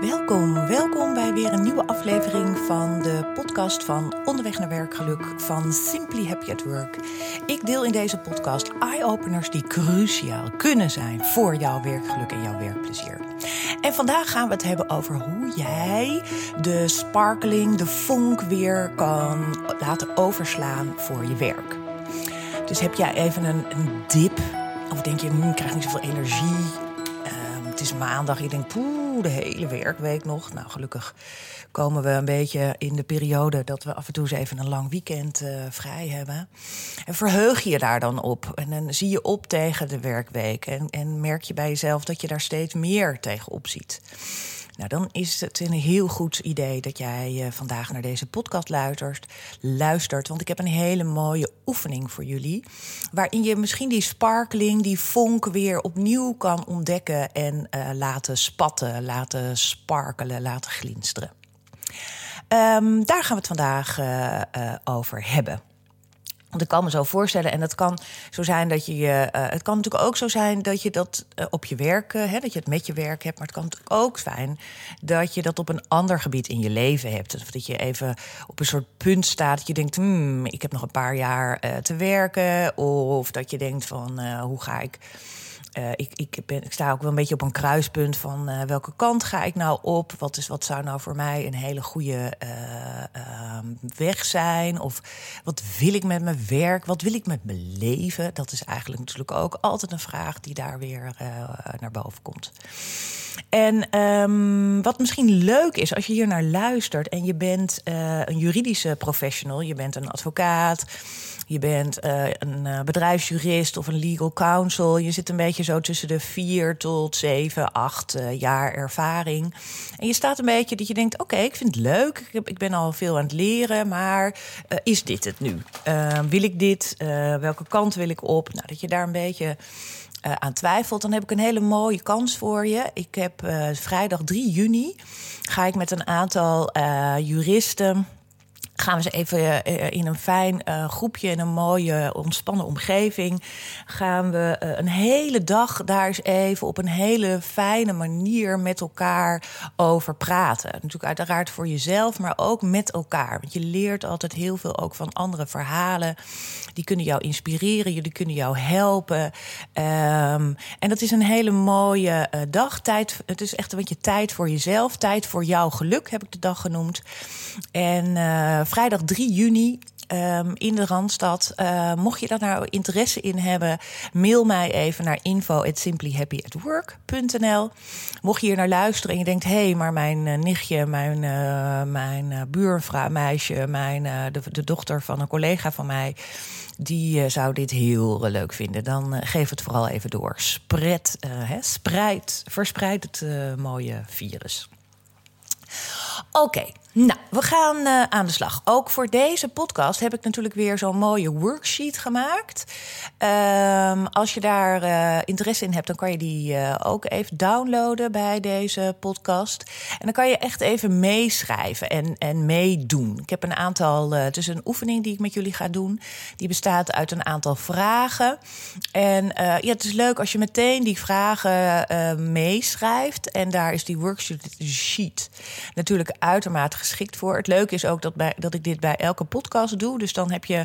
Welkom, welkom bij weer een nieuwe aflevering van de podcast van Onderweg naar Werkgeluk van Simply Happy at Work. Ik deel in deze podcast eye-openers die cruciaal kunnen zijn voor jouw werkgeluk en jouw werkplezier. En vandaag gaan we het hebben over hoe jij de sparkling, de vonk weer kan laten overslaan voor je werk. Dus heb jij even een, dip, of denk je, hm, ik krijg niet zoveel energie, ehm, het is maandag, je denkt, poeh, de hele werkweek nog. Nou, gelukkig komen we een beetje in de periode dat we af en toe eens even een lang weekend uh, vrij hebben. En verheug je daar dan op. En dan zie je op tegen de werkweek. En, en merk je bij jezelf dat je daar steeds meer tegenop ziet. Nou, dan is het een heel goed idee dat jij uh, vandaag naar deze podcast luistert. luistert. Want ik heb een hele mooie oefening voor jullie. Waarin je misschien die sparkling, die vonk weer opnieuw kan ontdekken. En uh, laten spatten, laten sparkelen, laten glinsteren. Um, daar gaan we het vandaag uh, over hebben. Want ik kan me zo voorstellen, en het kan zo zijn dat je je. Uh, het kan natuurlijk ook zo zijn dat je dat uh, op je werk, uh, hè, dat je het met je werk hebt. Maar het kan ook zijn dat je dat op een ander gebied in je leven hebt. Of dat je even op een soort punt staat dat je denkt: hmm, ik heb nog een paar jaar te werken. Of dat je denkt: van hoe ga ik. Uh, ik, ik, ben, ik sta ook wel een beetje op een kruispunt van uh, welke kant ga ik nou op? Wat, is, wat zou nou voor mij een hele goede uh, weg zijn? Of wat wil ik met mijn werk? Wat wil ik met mijn leven? Dat is eigenlijk natuurlijk ook altijd een vraag die daar weer naar boven komt. En um, wat misschien leuk is als je hier naar luistert en je bent een juridische professional, je bent een advocaat. Je bent uh, een uh, bedrijfsjurist of een legal counsel. Je zit een beetje zo tussen de vier tot zeven, acht uh, jaar ervaring. En je staat een beetje dat je denkt: oké, ik vind het leuk. Ik, ik, ben al veel aan het leren, maar is dit het nu? wil ik dit? welke kant wil ik op? Nou, dat je daar een beetje. Aan twijfelt, dan heb ik een hele mooie kans voor je. Ik heb vrijdag 3 juni ga ik met een aantal juristen gaan we ze even eh, in een fijn uh, groepje, in een mooie, ontspannen omgeving. Gaan we uh, een hele dag daar eens even op een hele fijne manier met elkaar over praten. Natuurlijk uiteraard voor jezelf, maar ook met elkaar. Want je leert altijd heel veel ook van andere verhalen. Die kunnen jou inspireren, jullie kunnen jou helpen. Um, en dat is een hele mooie uh, dag. Tijd, het is echt een beetje tijd voor jezelf. Tijd voor jouw geluk, heb ik de dag genoemd. En vrijdag 3 juni um, in de Randstad. Uh, mocht je daar nou interesse in hebben, mail mij even naar info@simplyhappyatwork.nl. Mocht je hier naar luisteren en je denkt: hé, hey, maar mijn uh, nichtje, mijn, uh, mijn buurvrouw, meisje, mijn, de, de, dochter van een collega van mij. Die zou dit heel leuk vinden. Dan geef het vooral even door. Spread, spreid, verspreid het mooie virus. Oké. Nou, we gaan uh, aan de slag. Ook voor deze podcast heb ik natuurlijk weer zo'n mooie worksheet gemaakt. Um, als je daar uh, interesse in hebt, dan kan je die uh, ook even downloaden bij deze podcast. En dan kan je echt even meeschrijven en, en meedoen. Ik heb een aantal, het is een oefening die ik met jullie ga doen. Die bestaat uit een aantal vragen. En ja, het is leuk als je meteen die vragen meeschrijft. En daar is die worksheet natuurlijk uitermate geschikt voor. Het leuke is ook dat, bij, dat ik dit bij elke podcast doe. Dus dan heb je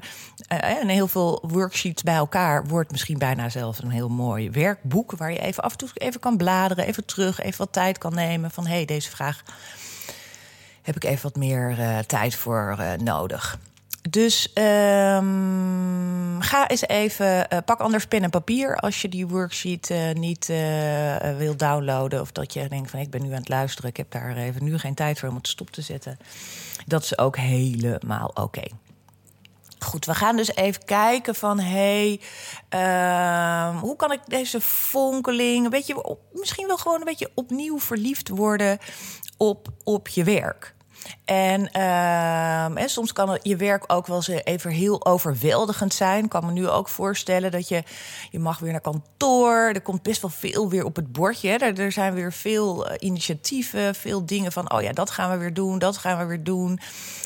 uh, heel veel worksheets bij elkaar. Wordt misschien bijna zelfs een heel mooi werkboek. Waar je even af en toe even kan bladeren, even terug, even wat tijd kan nemen. Van hé, hey, deze vraag heb ik even wat meer uh, tijd voor nodig. Dus um, ga eens even, uh, pak anders pen en papier als je die worksheet uh, niet uh, wil downloaden. Of dat je denkt van ik ben nu aan het luisteren, ik heb daar even nu geen tijd voor om het stop te zetten. Dat is ook helemaal oké. Goed, we gaan dus even kijken van hé, hey, uh, hoe kan ik deze fonkeling een beetje, misschien wel gewoon een beetje opnieuw verliefd worden op, op je werk. En, ehm, en soms kan je werk ook wel eens even heel overweldigend zijn. Ik kan me nu ook voorstellen dat je, je mag weer naar kantoor. Er komt best wel veel weer op het bordje. Er, zijn weer veel eh, initiatieven, veel dingen van... oh ja, dat gaan we weer doen, dat gaan we weer doen.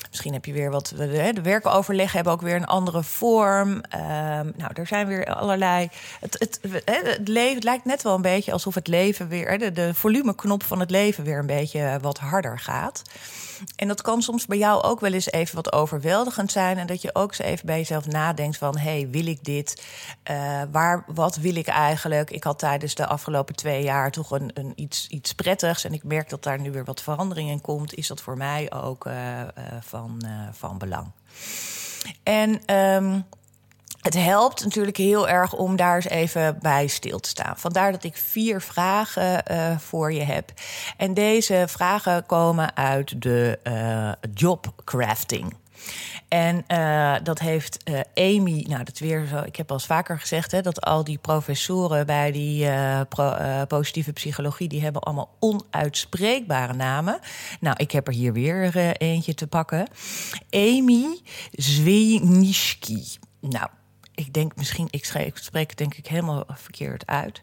Misschien heb je weer wat... De, werkoverleggen hebben ook weer een andere vorm. Ehm, nou, er zijn weer allerlei... Het, het, het, leven, lijkt net wel een beetje alsof het leven weer... de, de volumeknop van het leven weer een beetje wat harder gaat. En dat kan soms bij jou ook wel eens even wat overweldigend zijn. En dat je ook eens even bij jezelf nadenkt van... hey, wil ik dit? Uh, waar, wat wil ik eigenlijk? Ik had tijdens de afgelopen twee jaar toch een, een iets, iets prettigs. En ik merk dat daar nu weer wat verandering in komt. Is dat voor mij ook uh, uh, van, van belang? En... Um, het helpt natuurlijk heel erg om daar eens even bij stil te staan. Vandaar dat ik vier vragen uh, voor je heb. En deze vragen komen uit de uh, jobcrafting. En uh, dat heeft uh, Amy, nou dat weer zo, ik heb al eens vaker gezegd, hè, dat al die professoren bij die positieve psychologie, die hebben allemaal onuitspreekbare namen. Nou, ik heb er hier weer eentje te pakken. Amy Zwenischki. Nou, ik denk misschien, ik, spreek het denk ik helemaal verkeerd uit.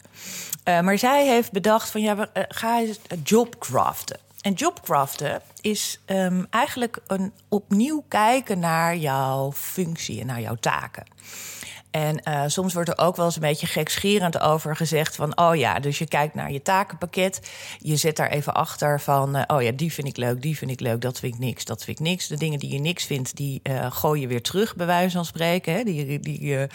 Uh, maar zij heeft bedacht van ja, uh, ga eens jobcraften. En jobcraften is um, eigenlijk een opnieuw kijken naar jouw functie en naar jouw taken. En uh, soms wordt er ook wel eens een beetje gekscherend over gezegd van... oh ja, dus je kijkt naar je takenpakket, je zet daar even achter van... Uh, oh ja, die vind ik leuk, die vind ik leuk, dat vind ik niks, dat vind ik niks. De dingen die je niks vindt, die uh, gooi je weer terug, bij wijze van spreken. Hè? Die, die,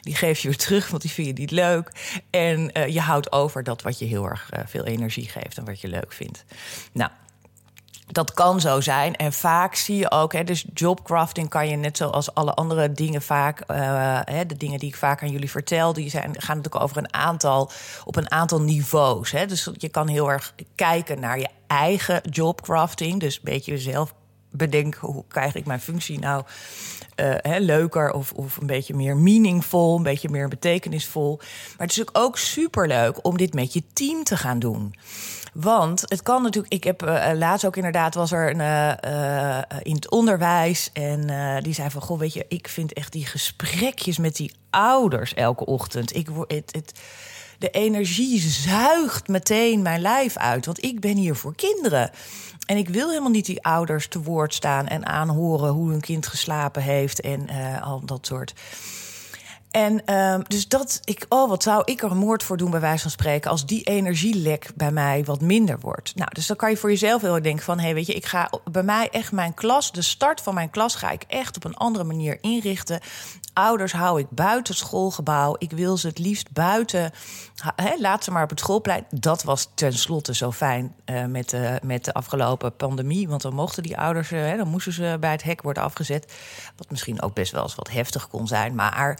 die geef je weer terug, want die vind je niet leuk. En je houdt over dat wat je heel erg veel energie geeft en wat je leuk vindt. Nou, dat kan zo zijn. En vaak zie je ook, hè, dus jobcrafting kan je net zoals alle andere dingen vaak, uh, hè, de dingen die ik vaak aan jullie vertel, die zijn, gaan natuurlijk over een aantal, op een aantal niveaus. Hè. Dus je kan heel erg kijken naar je eigen jobcrafting. Dus een beetje zelf bedenken, hoe krijg ik mijn functie nou uh, hè, leuker of, of een beetje meer meaningful, een beetje meer betekenisvol. Maar het is ook superleuk om dit met je team te gaan doen. Want het kan natuurlijk. Ik heb uh, laatst ook inderdaad was er een uh, in het onderwijs. En die zei van: Goh, weet je, ik vind echt die gesprekjes met die ouders elke ochtend. Ik word het. de energie zuigt meteen mijn lijf uit. Want ik ben hier voor kinderen. En ik wil helemaal niet die ouders te woord staan en aanhoren hoe hun kind geslapen heeft en al dat soort. En um, dus dat ik, oh, wat zou ik er moord voor doen, bij wijze van spreken, als die energielek bij mij wat minder wordt. Nou, dus dan kan je voor jezelf heel denken van, hé, hey, weet je, ik ga bij mij echt mijn klas, de start van mijn klas, ga ik echt op een andere manier inrichten. Ouders hou ik buiten het schoolgebouw. Ik wil ze het liefst buiten. Laat ze maar op het schoolplein. Dat was tenslotte zo fijn uh, met, de, met de afgelopen pandemie. Want dan mochten die ouders, uh, dan moesten ze bij het hek worden afgezet. Wat misschien ook best wel eens wat heftig kon zijn. Maar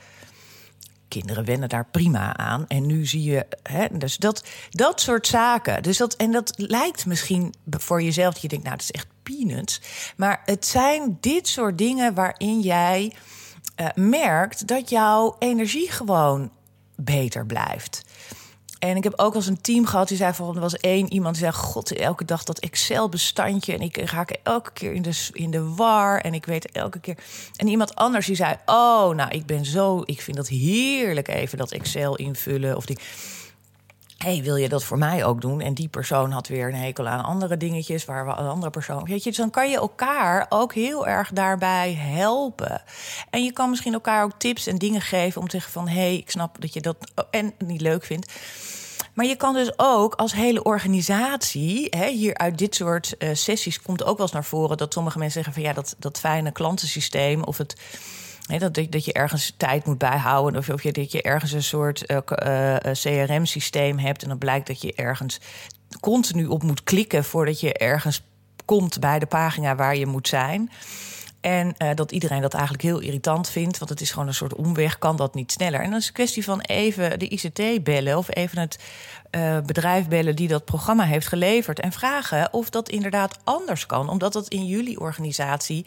kinderen wennen daar prima aan. En nu zie je, hè, dus dat, dat soort zaken. Dus dat, en dat lijkt misschien voor jezelf je denkt, nou, dat is echt peanuts. Maar het zijn dit soort dingen waarin jij uh, merkt dat jouw energie gewoon beter blijft. En ik heb ook als een team gehad die zei van er was één iemand die zei: God, elke dag dat Excel-bestandje en ik raak elke keer in de, in de war en ik weet elke keer. En iemand anders die zei: Oh, nou, ik ben zo, ik vind dat heerlijk even dat Excel invullen of die hey, wil je dat voor mij ook doen? En die persoon had weer een hekel aan andere dingetjes, waar we een andere persoon. Weet je, dus dan kan je elkaar ook heel erg daarbij helpen. En je kan misschien elkaar ook tips en dingen geven om te zeggen van hé, hey, ik snap dat je dat en niet leuk vindt. Maar je kan dus ook als hele organisatie, hè, hier uit dit soort uh, sessies komt ook wel eens naar voren dat sommige mensen zeggen van ja, dat, dat fijne klantensysteem of het dat, dat je ergens tijd moet bijhouden. Of, of je, dat je ergens een soort uh, uh, CRM-systeem hebt. En dan blijkt dat je ergens continu op moet klikken voordat je ergens komt bij de pagina waar je moet zijn. En uh, dat iedereen dat eigenlijk heel irritant vindt, want het is gewoon een soort omweg, kan dat niet sneller. En dan is het een kwestie van even de ICT bellen of even het uh, bedrijf bellen die dat programma heeft geleverd en vragen of dat inderdaad anders kan, omdat dat in jullie organisatie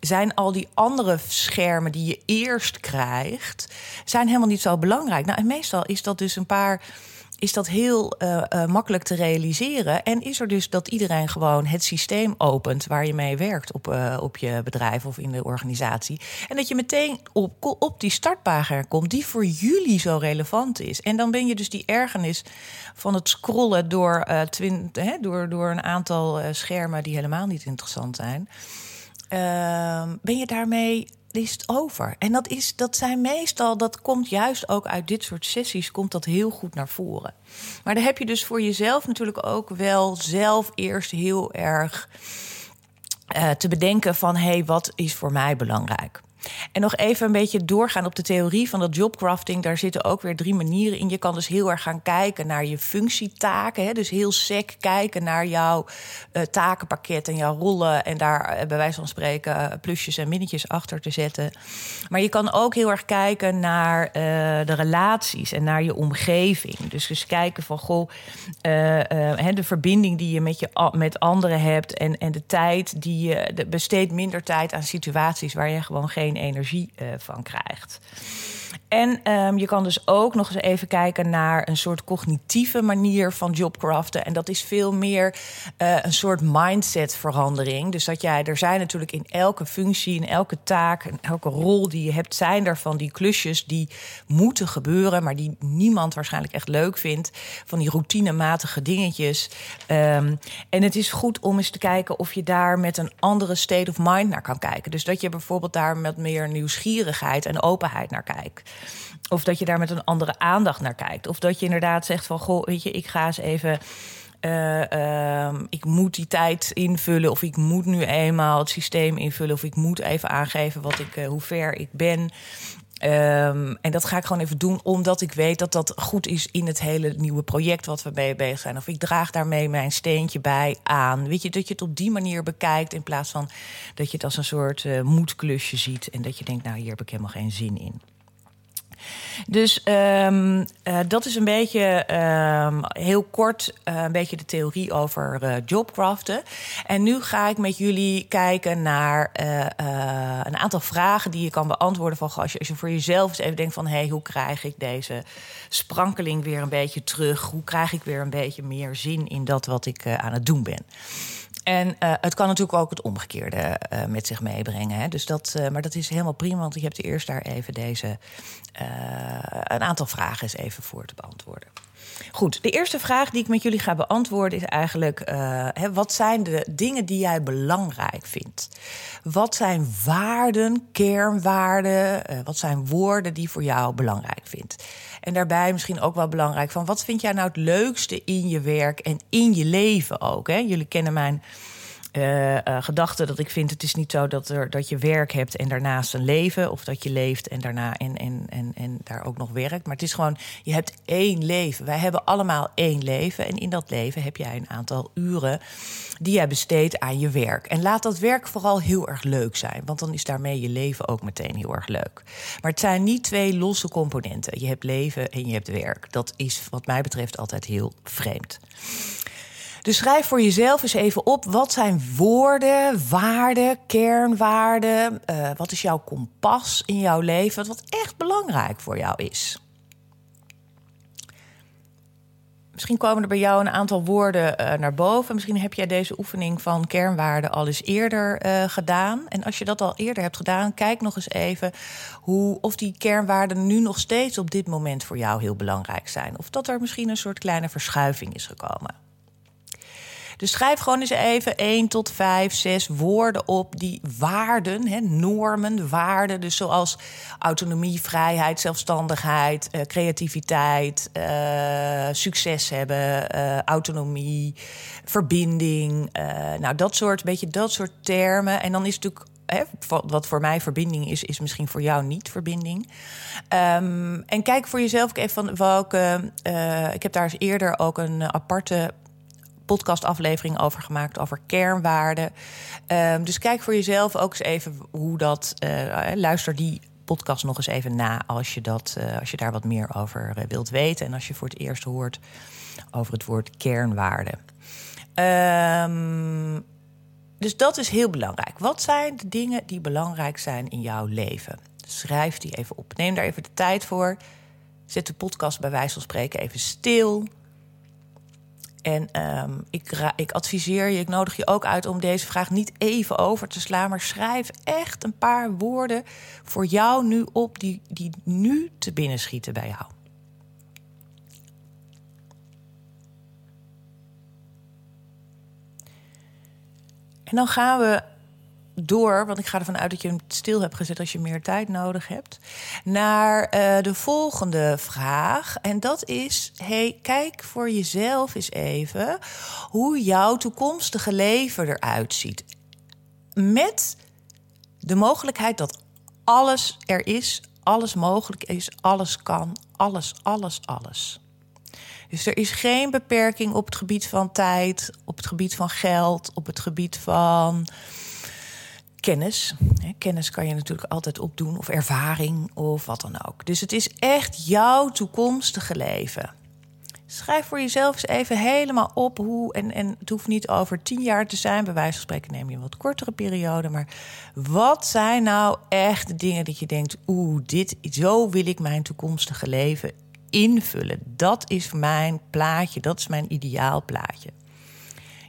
zijn al die andere schermen die je eerst krijgt, zijn helemaal niet zo belangrijk. Nou, en meestal is dat dus een paar is dat heel uh, uh, makkelijk te realiseren. En is er dus dat iedereen gewoon het systeem opent waar je mee werkt op, uh, op je bedrijf of in de organisatie. En dat je meteen op, op die startpagina komt die voor jullie zo relevant is. En dan ben je dus die ergernis van het scrollen door, twint, hè, door, door een aantal schermen die helemaal niet interessant zijn. Ehm, ben je daarmee over. En dat, is, dat zijn meestal, dat komt juist ook uit dit soort sessies, komt dat heel goed naar voren. Maar dan heb je dus voor jezelf natuurlijk ook wel zelf eerst heel erg uh, te bedenken van hé, hey, wat is voor mij belangrijk? En nog even een beetje doorgaan op de theorie van dat jobcrafting. Daar zitten ook weer drie manieren in. Je kan dus heel erg gaan kijken naar je functietaken. Hè? Dus heel sec kijken naar jouw uh, takenpakket en jouw rollen. En daar uh, bij wijze van spreken uh, plusjes en minnetjes achter te zetten. Maar je kan ook heel erg kijken naar de relaties en naar je omgeving. Dus dus kijken van goh, de verbinding die je met, je met anderen hebt. En, en de tijd die je de, besteedt minder tijd aan situaties waar je gewoon geen energie uh, van krijgt. En um, je kan dus ook nog eens even kijken naar een soort cognitieve manier van jobcraften. En dat is veel meer uh, een soort mindsetverandering. Dus dat jij, er zijn natuurlijk in elke functie, in elke taak, in elke rol die je hebt, zijn er van die klusjes die moeten gebeuren, maar die niemand waarschijnlijk echt leuk vindt. Van die routinematige dingetjes. Um, en het is goed om eens te kijken of je daar met een andere state of mind naar kan kijken. Dus dat je bijvoorbeeld daar met meer nieuwsgierigheid en openheid naar kijkt. Of dat je daar met een andere aandacht naar kijkt. Of dat je inderdaad zegt van goh, weet je, ik ga eens even. Uh, uh, ik moet die tijd invullen, of ik moet nu eenmaal het systeem invullen, of ik moet even aangeven wat ik, uh, hoe ver ik ben. Um, en dat ga ik gewoon even doen, omdat ik weet dat dat goed is in het hele nieuwe project wat we mee bezig zijn. Of ik draag daarmee mijn steentje bij aan. Weet je, dat je het op die manier bekijkt in plaats van dat je het als een soort uh, moedklusje ziet. En dat je denkt, nou, hier heb ik helemaal geen zin in. Dus um, uh, dat is een beetje um, heel kort uh, een beetje de theorie over uh, jobcraften. En nu ga ik met jullie kijken naar een aantal vragen die je kan beantwoorden. Van, als, je, als je voor jezelf eens even denkt van... hé, hey, hoe krijg ik deze sprankeling weer een beetje terug? Hoe krijg ik weer een beetje meer zin in dat wat ik aan het doen ben? En uh, het kan natuurlijk ook het omgekeerde uh, met zich meebrengen. Hè? Dus dat, uh, maar dat is helemaal prima, want je hebt eerst daar even deze een aantal vragen eens even voor te beantwoorden. Goed, de eerste vraag die ik met jullie ga beantwoorden is eigenlijk: hè, wat zijn de dingen die jij belangrijk vindt? Wat zijn waarden, kernwaarden? wat zijn woorden die voor jou belangrijk vindt? En daarbij misschien ook wel belangrijk van wat vind jij nou het leukste in je werk en in je leven ook? Hè? Jullie kennen mijn uh, gedachte dat ik vind: het is niet zo dat, er, dat je werk hebt en daarnaast een leven, of dat je leeft en daarna en, en, en, en daar ook nog werkt. Maar het is gewoon: je hebt één leven. Wij hebben allemaal één leven. En in dat leven heb jij een aantal uren die jij besteedt aan je werk. En laat dat werk vooral heel erg leuk zijn, want dan is daarmee je leven ook meteen heel erg leuk. Maar het zijn niet twee losse componenten. Je hebt leven en je hebt werk. Dat is, wat mij betreft, altijd heel vreemd. Dus schrijf voor jezelf eens even op. Wat zijn woorden, waarden, kernwaarden? Uh, wat is jouw kompas in jouw leven? Wat echt belangrijk voor jou is. Misschien komen er bij jou een aantal woorden uh, naar boven. Misschien heb jij deze oefening van kernwaarden al eens eerder uh, gedaan. En als je dat al eerder hebt gedaan, kijk nog eens even hoe, of die kernwaarden nu nog steeds op dit moment voor jou heel belangrijk zijn. Of dat er misschien een soort kleine verschuiving is gekomen. Dus schrijf gewoon eens even 1 tot 5, 6 woorden op die waarden, hè, normen, waarden. Dus zoals autonomie, vrijheid, zelfstandigheid, uh, creativiteit, uh, succes hebben, uh, autonomie, verbinding. nou, dat soort, beetje dat soort termen. En dan is natuurlijk wat voor mij verbinding is, is misschien voor jou niet verbinding. Um, en kijk voor jezelf even van welke. Ik heb daar eens eerder ook een aparte podcastaflevering over gemaakt, over kernwaarden. Um, dus kijk voor jezelf ook eens even hoe dat. Uh, luister die podcast nog eens even na als je, dat, uh, als je daar wat meer over wilt weten. En als je voor het eerst hoort over het woord kernwaarde. Um, dus dat is heel belangrijk. Wat zijn de dingen die belangrijk zijn in jouw leven? Schrijf die even op. Neem daar even de tijd voor. Zet de podcast bij wijze van spreken even stil. En ehm, ik, ik adviseer je, ik nodig je ook uit om deze vraag niet even over te slaan, maar schrijf echt een paar woorden voor jou nu op die, die nu te binnen schieten bij jou. En dan gaan we door, want ik ga ervan uit dat je hem stil hebt gezet als je meer tijd nodig hebt, naar uh, de volgende vraag. En dat is: hey, kijk voor jezelf eens even hoe jouw toekomstige leven eruit ziet. Met de mogelijkheid dat alles er is, alles mogelijk is, alles kan, alles, alles, alles. Dus er is geen beperking op het gebied van tijd, op het gebied van geld, op het gebied van kennis. Kennis kan je natuurlijk altijd opdoen, of ervaring, of wat dan ook. Dus het is echt jouw toekomstige leven. Schrijf voor jezelf eens even helemaal op hoe. En, en het hoeft niet over tien jaar te zijn. Bij wijze van spreken neem je een wat kortere periode. Maar wat zijn nou echt de dingen dat je denkt: oeh, dit, zo wil ik mijn toekomstige leven invullen. Dat is mijn plaatje, dat is mijn ideaal plaatje.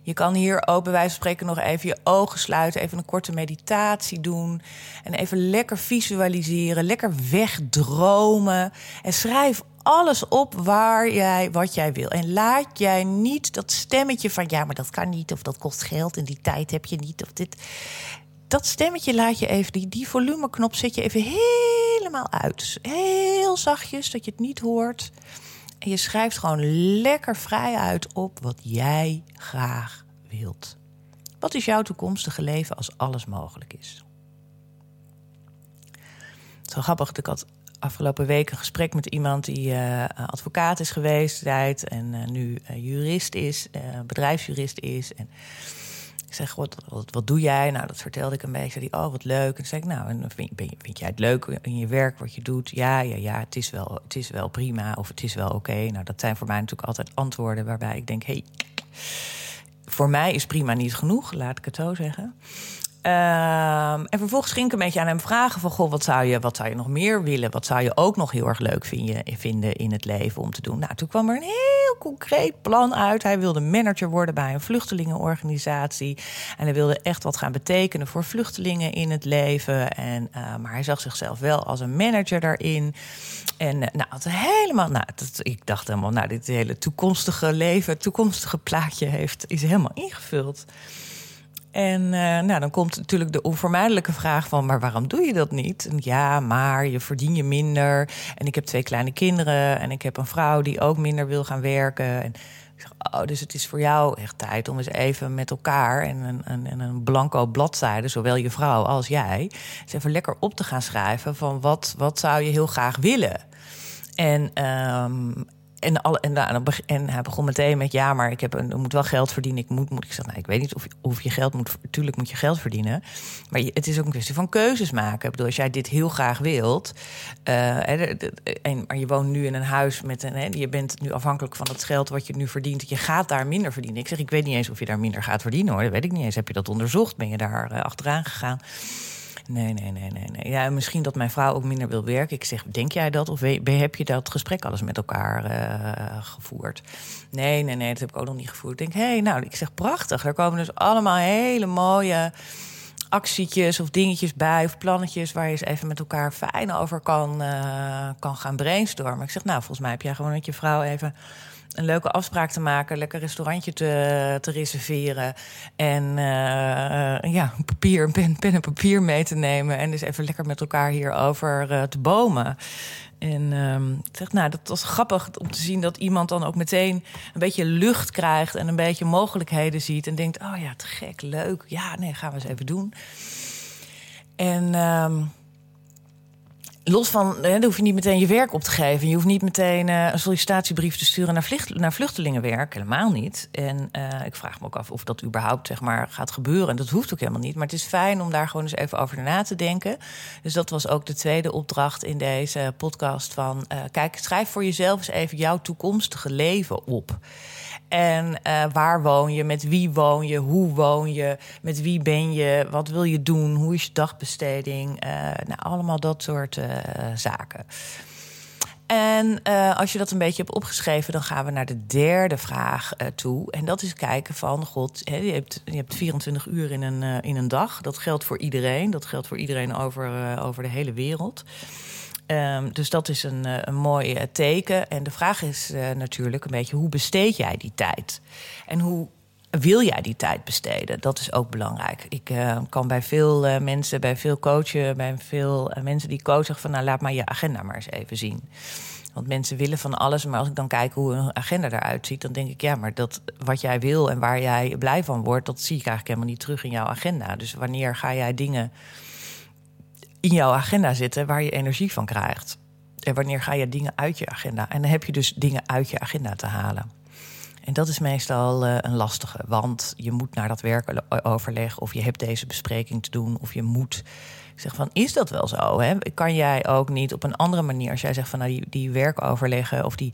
Je kan hier ook bij wijze van spreken nog even je ogen sluiten, even een korte meditatie doen en even lekker visualiseren, lekker wegdromen en schrijf alles op waar jij, wat jij wil. En laat jij niet dat stemmetje van ja, maar dat kan niet, of dat kost geld en die tijd heb je niet, of dit. Dat stemmetje laat je even, die, die volumeknop zet je even helemaal uit. Heel zachtjes, dat je het niet hoort. Je schrijft gewoon lekker vrij uit op wat jij graag wilt. Wat is jouw toekomstige leven als alles mogelijk is? Zo grappig, ik had afgelopen week een gesprek met iemand die uh, advocaat is geweest tijd en uh, nu uh, jurist is, bedrijfsjurist is. En ik zeg, wat, wat, wat, doe jij? Nou, dat vertelde ik een beetje. Die, oh, wat leuk. En zei ik, nou, en vind, vind jij het leuk in je werk, wat je doet? Ja, ja, ja, het is wel, het is wel prima of het is wel oké. Nou, dat zijn voor mij natuurlijk altijd antwoorden waarbij ik denk, hey, voor mij is prima niet genoeg, laat ik het zo zeggen. Ehm, en vervolgens ging ik een beetje aan hem vragen van... Goh, wat, zou je, wat zou je nog meer willen? Wat zou je ook nog heel erg leuk vinden, in het leven om te doen? Nou, toen kwam er een heel concreet plan uit. Hij wilde manager worden bij een vluchtelingenorganisatie. En hij wilde echt wat gaan betekenen voor vluchtelingen in het leven. En, uh, maar hij zag zichzelf wel als een manager daarin. En uh, nou, het helemaal, nou, ik dacht helemaal, nou, dit hele toekomstige leven, toekomstige plaatje heeft, is helemaal ingevuld. En uh, nou, dan komt natuurlijk de onvermijdelijke vraag van... maar waarom doe je dat niet? Ja, maar je verdien je minder. En ik heb twee kleine kinderen. En ik heb een vrouw die ook minder wil gaan werken. En ik zeg, oh, dus het is voor jou echt tijd om eens even met elkaar... en een, een, blanco bladzijde, zowel je vrouw als jij... eens even lekker op te gaan schrijven van wat, wat zou je heel graag willen... En, um, en, al, en, hij begon meteen met: ja, maar ik heb een, moet wel geld verdienen. Ik moet, moet. Ik zeg: nou, ik weet niet of, of je geld moet. Tuurlijk moet je geld verdienen. Maar het is ook een kwestie van keuzes maken. Ik bedoel, als jij dit heel graag wilt. Uh, en, maar je woont nu in een huis met een. Je bent nu afhankelijk van het geld wat je nu verdient. Je gaat daar minder verdienen. Ik zeg: ik weet niet eens of je daar minder gaat verdienen hoor. Dat weet ik niet eens. Heb je dat onderzocht? Ben je daar uh, achteraan gegaan? Nee, nee, nee, nee, nee. Ja, misschien dat mijn vrouw ook minder wil werken. Ik zeg, denk jij dat? Of heb je dat gesprek alles met elkaar uh, gevoerd? Nee, nee, nee, dat heb ik ook nog niet gevoerd. Ik denk, hé, hey, nou, ik zeg, prachtig. Er komen dus allemaal hele mooie actietjes of dingetjes bij of plannetjes waar je eens even met elkaar fijn over kan, uh, kan gaan brainstormen. Ik zeg, nou, volgens mij heb jij gewoon met je vrouw even een leuke afspraak te maken, lekker restaurantje te, te reserveren. En uh, ja, papier, pen, pen en papier mee te nemen. En dus even lekker met elkaar hierover uh, te bomen. En uh, zeg, nou, dat was grappig om te zien dat iemand dan ook meteen een beetje lucht krijgt en een beetje mogelijkheden ziet. En denkt: oh ja, te gek, leuk. Ja, nee, gaan we eens even doen. En. Uh, los van, dan hoef je niet meteen je werk op te geven. Je hoeft niet meteen uh, een sollicitatiebrief te sturen naar, vlucht, naar vluchtelingenwerk. Helemaal niet. En uh, ik vraag me ook af of dat überhaupt zeg maar, gaat gebeuren. En dat hoeft ook helemaal niet. Maar het is fijn om daar gewoon eens even over na te denken. Dus dat was ook de tweede opdracht in deze podcast. Van, uh, kijk, schrijf voor jezelf eens even jouw toekomstige leven op. En uh, waar woon je? Met wie woon je? Hoe woon je? Met wie ben je? Wat wil je doen? Hoe is je dagbesteding? Uh, nou, allemaal dat soort uh, zaken. En als je dat een beetje hebt opgeschreven, dan gaan we naar de derde vraag toe. En dat is kijken van, god, je, hebt, je hebt 24 uur in een, in een dag. Dat geldt voor iedereen. Dat geldt voor iedereen over, over de hele wereld. Um, dus dat is een, een mooi teken. En de vraag is natuurlijk een beetje, hoe besteed jij die tijd? En hoe wil jij die tijd besteden? Dat is ook belangrijk. Ik kan bij veel mensen, bij veel coachen, bij veel mensen die coachen van nou laat maar je agenda maar eens even zien. Want mensen willen van alles, maar als ik dan kijk hoe een agenda eruit ziet, dan denk ik ja, maar dat wat jij wil en waar jij blij van wordt, dat zie ik eigenlijk helemaal niet terug in jouw agenda. Dus wanneer ga jij dingen in jouw agenda zitten waar je energie van krijgt? En wanneer ga je dingen uit je agenda? En dan heb je dus dingen uit je agenda te halen. En dat is meestal uh, een lastige, want je moet naar dat werkoverleg of je hebt deze bespreking te doen of je moet. Ik zeg van, is dat wel zo? Hè? Kan jij ook niet op een andere manier, als jij zegt van nou, die, die werkoverleggen of die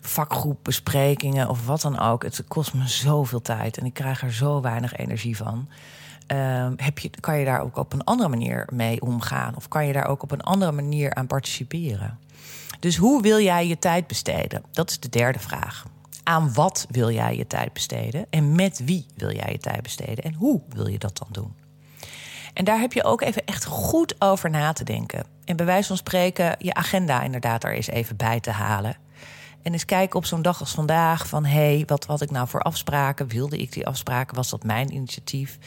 vakgroepbesprekingen of wat dan ook, het kost me zoveel tijd en ik krijg er zo weinig energie van. Uh, heb je, kan je daar ook op een andere manier mee omgaan? Of kan je daar ook op een andere manier aan participeren? Dus hoe wil jij je tijd besteden? Dat is de derde vraag. Aan wat wil jij je tijd besteden? En met wie wil jij je tijd besteden? En hoe wil je dat dan doen? En daar heb je ook even echt goed over na te denken. En bij wijze van spreken je agenda inderdaad er eens even bij te halen. En eens kijken op zo'n dag als vandaag van... hé, hey, wat had ik nou voor afspraken? Wilde ik die afspraken? Was dat mijn initiatief?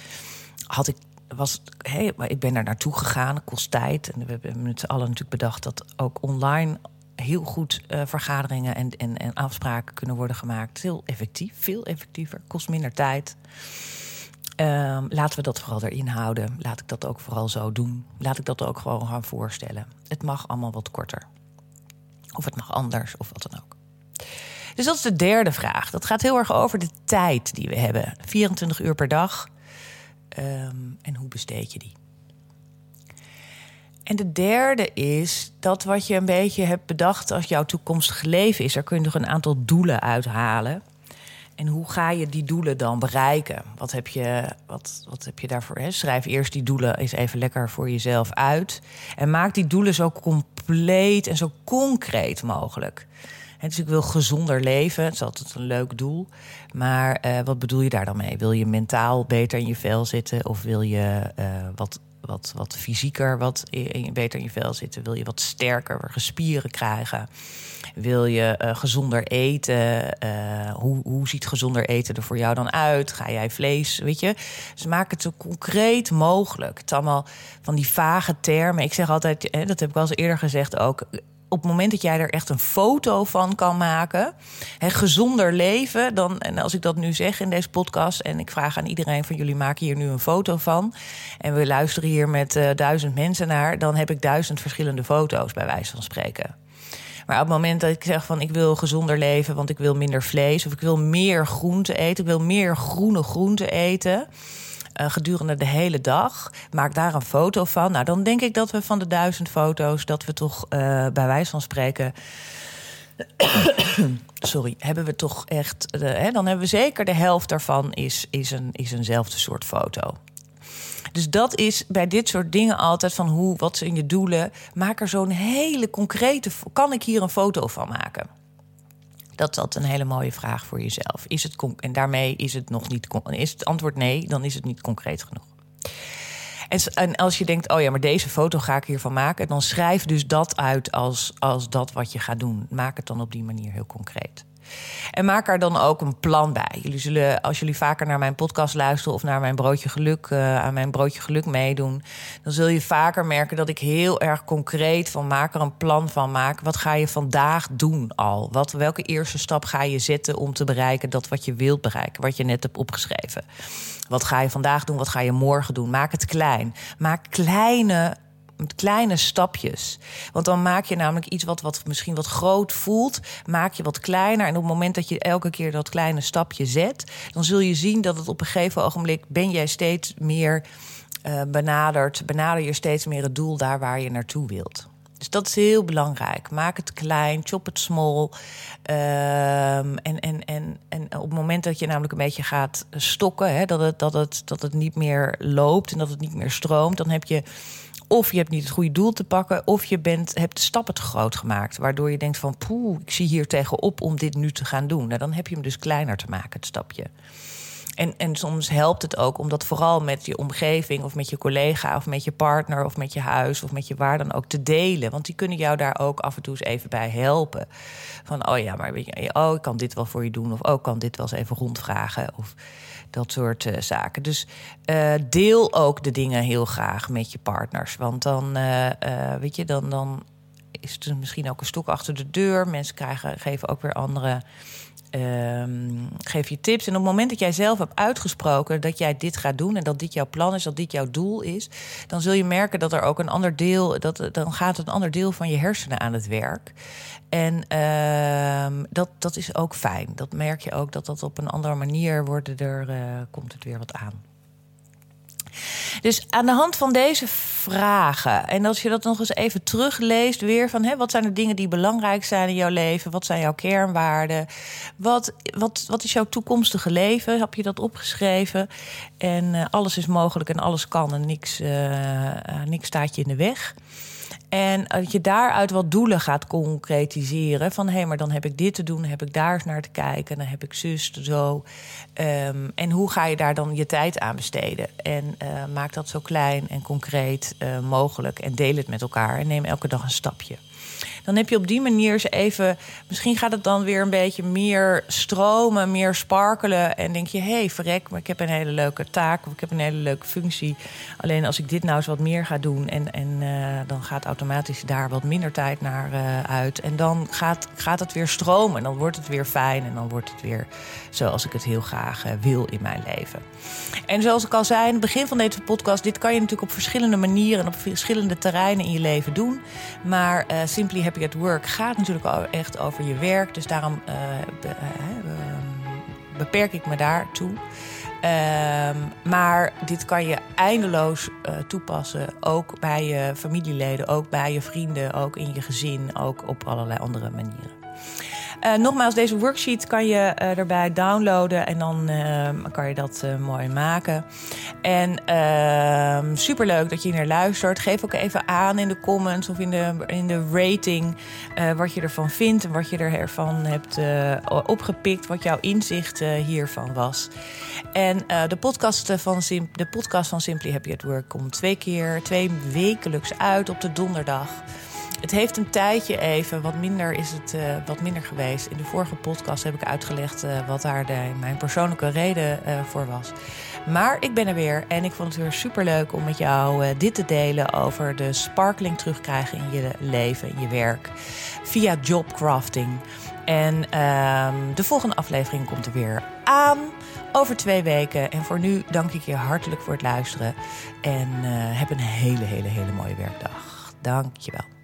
Had ik was, hey, ik ben daar naartoe gegaan, kost tijd. En we hebben met z'n allen natuurlijk bedacht dat ook online heel goed uh, vergaderingen en, en, en afspraken kunnen worden gemaakt. Heel effectief, veel effectiever, kost minder tijd. Uh, laten we dat vooral erin houden. Laat ik dat ook vooral zo doen. Laat ik dat ook gewoon gaan voorstellen. Het mag allemaal wat korter. Of het mag anders, of wat dan ook. Dus dat is de derde vraag. Dat gaat heel erg over de tijd die we hebben. 24 uur per dag. Um, en hoe besteed je die? En de derde is dat wat je een beetje hebt bedacht als jouw toekomstige leven is. Daar kun je nog een aantal doelen uithalen. En hoe ga je die doelen dan bereiken? Wat heb je, wat, wat heb je daarvoor? Hè? Schrijf eerst die doelen eens even lekker voor jezelf uit. En maak die doelen zo compleet en zo concreet mogelijk. Dus ik wil gezonder leven. Het is altijd een leuk doel. Maar uh, wat bedoel je daar dan mee? Wil je mentaal beter in je vel zitten? Of wil je uh, wat wat, wat fysieker, wat beter in je vel zitten? Wil je wat sterker, gespieren krijgen? Wil je uh, gezonder eten? Hoe, hoe ziet gezonder eten er voor jou dan uit? Ga jij vlees, weet je? Ze maken het zo concreet mogelijk. Het allemaal van die vage termen. Ik zeg altijd, hè, dat heb ik al eens eerder gezegd ook op het moment dat jij er echt een foto van kan maken, hè, gezonder leven, dan, en als ik dat nu zeg in deze podcast, en ik vraag aan iedereen van jullie, maken hier nu een foto van, en we luisteren hier met uh, duizend mensen naar, dan heb ik duizend verschillende foto's, bij wijze van spreken. Maar op het moment dat ik zeg van ik wil gezonder leven, want ik wil minder vlees, of ik wil meer groente eten, ik wil meer groene groente eten uh, gedurende de hele dag. Maak daar een foto van. Nou, dan denk ik dat we van de duizend foto's, dat we toch uh, bij wijze van spreken. Sorry, hebben we toch echt. De, hè, dan hebben we zeker de helft daarvan is, is, een, is eenzelfde soort foto. Dus dat is bij dit soort dingen altijd van hoe, wat zijn je doelen. Maak er zo'n hele concrete. Kan ik hier een foto van maken? Dat is altijd een hele mooie vraag voor jezelf. Is het en daarmee is het nog niet. Is het antwoord nee, dan is het niet concreet genoeg. En als je denkt, oh ja, maar deze foto ga ik hiervan maken, dan schrijf dus dat uit als, als dat wat je gaat doen. Maak het dan op die manier heel concreet. En maak er dan ook een plan bij. Jullie zullen, als jullie vaker naar mijn podcast luisteren of naar mijn broodje geluk, uh, aan mijn broodje geluk meedoen, dan zul je vaker merken dat ik heel erg concreet van maak er een plan van maak. Wat ga je vandaag doen al? Wat, welke eerste stap ga je zetten om te bereiken dat wat je wilt bereiken, wat je net hebt opgeschreven? Wat ga je vandaag doen? Wat ga je morgen doen? Maak het klein. Maak kleine met kleine stapjes. Want dan maak je namelijk iets wat, wat misschien wat groot voelt, maak je wat kleiner. En op het moment dat je elke keer dat kleine stapje zet, dan zul je zien dat het op een gegeven ogenblik ben jij steeds meer uh, benaderd, benader je steeds meer het doel daar waar je naartoe wilt. Dus dat is heel belangrijk. Maak het klein, chop het small. Ehm, en, en, en, en op het moment dat je namelijk een beetje gaat stokken, hè, dat, het, dat, het, dat het niet meer loopt en dat het niet meer stroomt, dan heb je of je hebt niet het goede doel te pakken, of je bent, hebt de stappen te groot gemaakt. Waardoor je denkt van poeh, ik zie hier tegenop om dit nu te gaan doen. Nou, dan heb je hem dus kleiner te maken, het stapje. En, en soms helpt het ook om dat vooral met je omgeving of met je collega of met je partner of met je huis of met je waar dan ook te delen. Want die kunnen jou daar ook af en toe eens even bij helpen. Van oh ja, maar weet je, oh, ik kan dit wel voor je doen. Of oh, ik kan dit wel eens even rondvragen. Of dat soort uh, zaken. Dus uh, deel ook de dingen heel graag met je partners. Want dan, uh, weet je, dan, dan is het misschien ook een stok achter de deur. Mensen krijgen, geven ook weer andere um, geef je tips. En op het moment dat jij zelf hebt uitgesproken dat jij dit gaat doen en dat dit jouw plan is, dat dit jouw doel is, dan zul je merken dat er ook een ander deel, dat, dan gaat een ander deel van je hersenen aan het werk. En uh, dat, dat is ook fijn. Dat merk je ook dat dat op een andere manier wordt er, uh, komt het weer wat aan. Dus aan de hand van deze vragen, en als je dat nog eens even terugleest, weer van hè, wat zijn de dingen die belangrijk zijn in jouw leven? Wat zijn jouw kernwaarden? Wat, wat, wat is jouw toekomstige leven? Heb je dat opgeschreven? En uh, alles is mogelijk en alles kan en niks, uh, niks staat je in de weg. En dat je daaruit wat doelen gaat concretiseren. Van hé, hey, maar dan heb ik dit te doen, heb ik daar naar te kijken, dan heb ik zus, zo. Um, en hoe ga je daar dan je tijd aan besteden? En uh, maak dat zo klein en concreet uh, mogelijk en deel het met elkaar en neem elke dag een stapje dan heb je op die manier ze even. Misschien gaat het dan weer een beetje meer stromen, meer sparkelen. En denk je, hé, hey, verrek, maar ik heb een hele leuke taak of ik heb een hele leuke functie. Alleen als ik dit nou eens wat meer ga doen, en, en uh, dan gaat automatisch daar wat minder tijd naar uh, uit. En dan gaat, gaat het weer stromen. En dan wordt het weer fijn. En dan wordt het weer zoals ik het heel graag uh, wil in mijn leven. En zoals ik al zei in het begin van deze podcast, dit kan je natuurlijk op verschillende manieren en op verschillende terreinen in je leven doen. Maar Simply Happy at Work gaat natuurlijk echt over je werk. Dus daarom uh, be, uh, beperk ik me daartoe. Um, maar dit kan je eindeloos uh, toepassen. Ook bij je familieleden, ook bij je vrienden, ook in je gezin, ook op allerlei andere manieren. Uh, nogmaals, deze worksheet kan je uh, erbij downloaden en dan uh, kan je dat mooi maken. En ehm, superleuk dat je naar luistert. Geef ook even aan in de comments of in de, in de rating wat je ervan vindt en wat je ervan hebt opgepikt, wat jouw inzicht hiervan was. En de, podcast van Sim de podcast van Simply Happy at Work komt twee keer, twee wekelijks uit op de donderdag. Het heeft een tijdje even, wat minder is het uh, wat minder geweest. In de vorige podcast heb ik uitgelegd uh, wat daar de, mijn persoonlijke reden uh, voor was. Maar ik ben er weer en ik vond het weer super leuk om met jou dit te delen over de sparkling terugkrijgen in je leven, in je werk, via jobcrafting. En ehm, de volgende aflevering komt er weer aan over twee weken. En voor nu dank ik je hartelijk voor het luisteren en heb een hele, hele, hele mooie werkdag. Dank je wel.